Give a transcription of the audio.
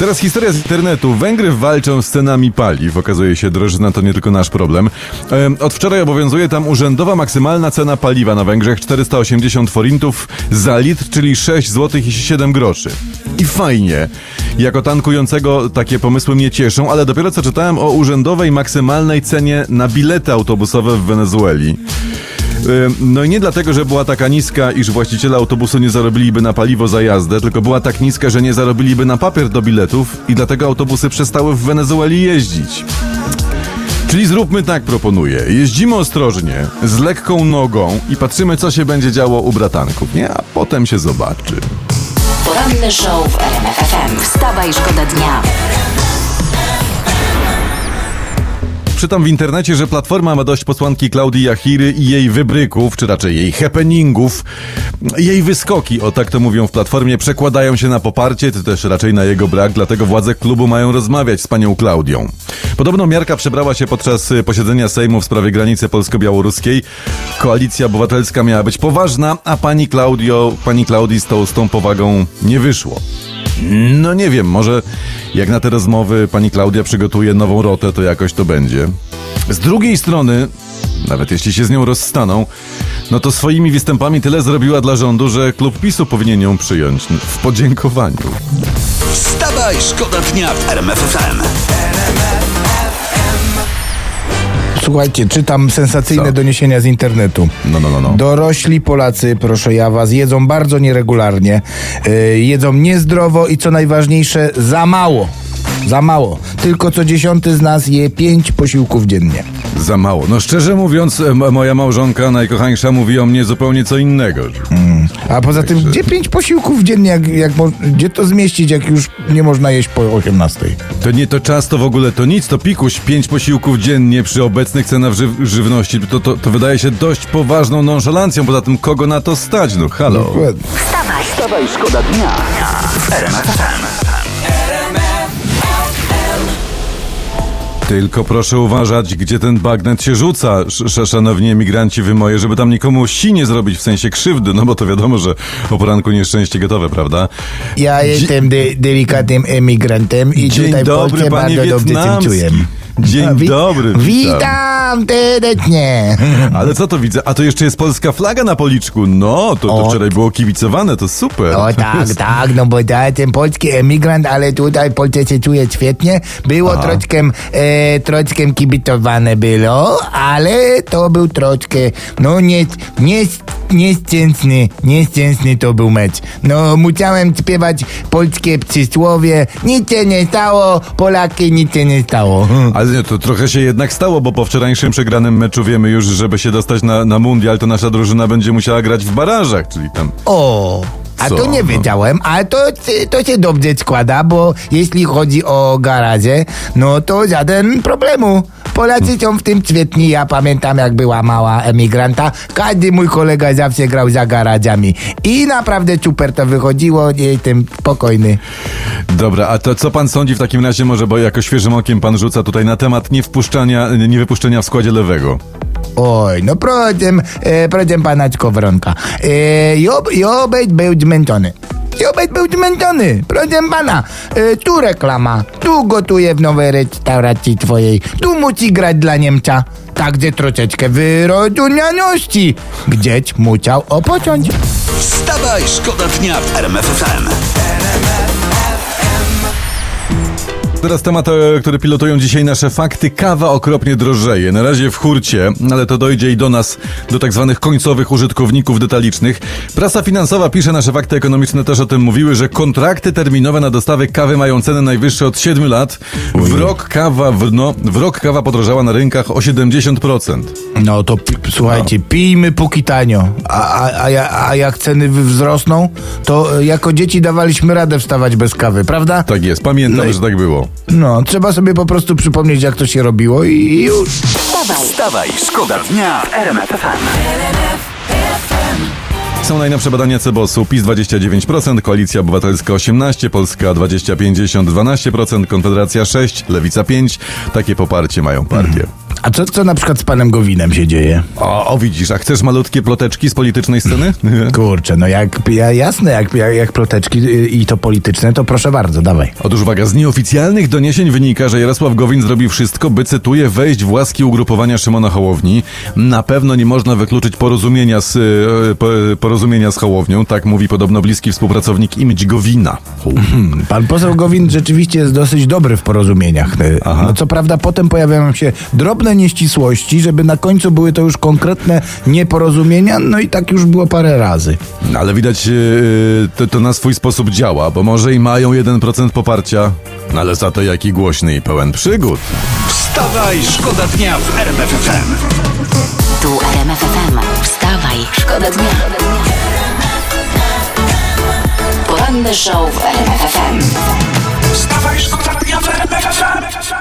Teraz historia z internetu. Węgry walczą z cenami paliw. Okazuje się, drożyzna to nie tylko nasz problem. Em, Od wczoraj obowiązuje tam urzędowa maksymalna cena paliwa na Węgrzech 480 forintów za litr, czyli 6 zł i 7 groszy. I fajnie. Jako tankującego takie pomysły mnie cieszą, ale dopiero co czytałem o urzędowej maksymalnej cenie na bilety autobusowe w Wenezueli. No i nie dlatego, że była taka niska, iż właściciele autobusu nie zarobiliby na paliwo za jazdę, tylko była tak niska, że nie zarobiliby na papier do biletów i dlatego autobusy przestały w Wenezueli jeździć. Czyli zróbmy tak, proponuję. Jeździmy ostrożnie, z lekką nogą i patrzymy, co się będzie działo u bratanków, nie? A potem się zobaczy. Poranny show w RMF FM. Wstawaj, szkoda dnia. Czytam w internecie, że Platforma ma dość posłanki Klaudii Jachiry i jej wybryków, czy raczej jej happeningów. Jej wyskoki, o tak to mówią w Platformie, przekładają się na poparcie, czy też raczej na jego brak, dlatego władze klubu mają rozmawiać z panią Klaudią. Podobno miarka przebrała się podczas posiedzenia Sejmu w sprawie granicy polsko-białoruskiej. Koalicja Obywatelska miała być poważna, a pani Klaudio, pani Klaudii z tą, z tą powagą nie wyszło. No nie wiem, może jak na te rozmowy pani Klaudia przygotuje nową rotę, to jakoś to będzie. Z drugiej strony, nawet jeśli się z nią rozstaną, no to swoimi występami tyle zrobiła dla rządu, że klub PiSu powinien ją przyjąć w podziękowaniu. Wstawaj, szkoda dnia w RMF FM. Słuchajcie, czytam sensacyjne Co? doniesienia z internetu. No, no, no, no. Dorośli Polacy, proszę ja was, jedzą bardzo nieregularnie, yy, jedzą niezdrowo i co najważniejsze, za mało. Za mało. Tylko co dziesiąty z nas je pięć posiłków dziennie. Za mało. No szczerze mówiąc, moja małżonka najkochańsza mówi o mnie zupełnie co innego. A poza tym, gdzie pięć posiłków dziennie, jak, jak gdzie to zmieścić, jak już nie można jeść po 18? To nie to czas, to w ogóle to nic, to pikuś, pięć posiłków dziennie przy obecnych cenach żyw żywności, to, to, to wydaje się dość poważną nonszalancją, poza tym kogo na to stać, no halo. Dokładnie. Wstawaj, Wstawaj, szkoda dnia w Tylko proszę uważać, gdzie ten bagnet się rzuca, sz sz szanowni emigranci wy moje, żeby tam nikomu si nie zrobić w sensie krzywdy, no bo to wiadomo, że o poranku nieszczęście gotowe, prawda? Ja jestem de- delikatnym emigrantem i Dzień tutaj dobry, Polsce bardzo dobrze wietnamski. czuję. Dzień A, wi- dobry, witam. Witam. Ale co to widzę? A to jeszcze jest polska flaga na policzku. No, to, to O. wczoraj było kibicowane, to super. O tak, tak, no bo ja ten polski emigrant, ale tutaj w Polsce się czuję świetnie. Było troszkę, e, troszkę kibicowane było, ale to był troszkę, no nie, nie, nieszczęsny, nieszczęsny to był mecz. No musiałem śpiewać polskie przysłowie, nic się nie stało, Polaki nic się nie stało. Ale nie, to trochę się jednak stało, bo po wczorajszym przegranym meczu wiemy już, żeby się dostać na, na mundial, to nasza drużyna będzie musiała grać w barażach, czyli tam... O, a Co? to nie wiedziałem, ale to, to się dobrze składa, bo jeśli chodzi o garaże, no to żaden problemu. Polacy są w tym świetni. Ja pamiętam, jak była mała emigranta. Każdy mój kolega zawsze grał za garażami. I naprawdę super to wychodziło. Jestem spokojny. Dobra, a to co pan sądzi w takim razie może, bo jako świeżym okiem pan rzuca tutaj na temat niewpuszczania, niewypuszczenia w składzie lewego. Oj, no proszę, e, proszę pana Skowronka. E, jo, Jobeć był zmęczony. Jobeć był zmęczony, proszę pana. E, tu reklama, tu gotuje w nowej restauracji twojej, tu musi grać dla Niemca. Także troszeczkę wyrozumiałości. Gdzieś musiał opocząć. Wstawaj, szkoda dnia w RMF FM. Teraz temat, e, który pilotują dzisiaj nasze fakty. Kawa okropnie drożeje. Na razie w hurcie, ale to dojdzie i do nas, do tak zwanych końcowych użytkowników detalicznych. Prasa finansowa pisze, nasze fakty ekonomiczne też o tym mówiły, że kontrakty terminowe na dostawy kawy mają cenę najwyższe od 7 lat. W rok kawa, w, no, w rok kawa podrożała na rynkach o 70%. No to słuchajcie, pijmy póki tanio. A, a, a, a jak ceny wzrosną, to e, jako dzieci dawaliśmy radę wstawać bez kawy, prawda? Tak jest, pamiętam, No i- że tak było. No, trzeba sobie po prostu przypomnieć, jak to się robiło i już. wstawaj, Wstawaj, szkoda dnia w RMF FM. Są najnowsze badania Cebosu. PiS 29%, Koalicja Obywatelska 18%, Polska 20-50, 12%, Konfederacja 6%, Lewica 5%. Takie poparcie mają partie. A co, co na przykład z panem Gowinem się dzieje? O, o widzisz, a chcesz malutkie ploteczki z politycznej sceny? Kurczę, no jak, ja, jasne, jak, jak, jak ploteczki y, i to polityczne, to proszę bardzo, dawaj. Otóż uwaga, z nieoficjalnych doniesień wynika, że Jarosław Gowin zrobi wszystko, by, cytuję, wejść w łaski ugrupowania Szymona Hołowni. Na pewno nie można wykluczyć porozumienia z, e, po- porozumienia z Hołownią, tak mówi podobno bliski współpracownik Imidź Gowina. Hmm, Pan poseł Gowin rzeczywiście jest dosyć dobry w porozumieniach. Y, Aha. No co prawda potem pojawiają się drobne nieścisłości, żeby na końcu były to już konkretne nieporozumienia, no i tak już było parę razy. No, Ale widać, e, to, to na swój sposób działa, bo może i mają 1% poparcia, no ale za to jaki głośny i pełen przygód. Wstawaj, szkoda dnia w RMF FM. Tu RMF FM. Wstawaj, szkoda dnia. Poranny show w RMF FM. Wstawaj, szkoda dnia w RMF FM.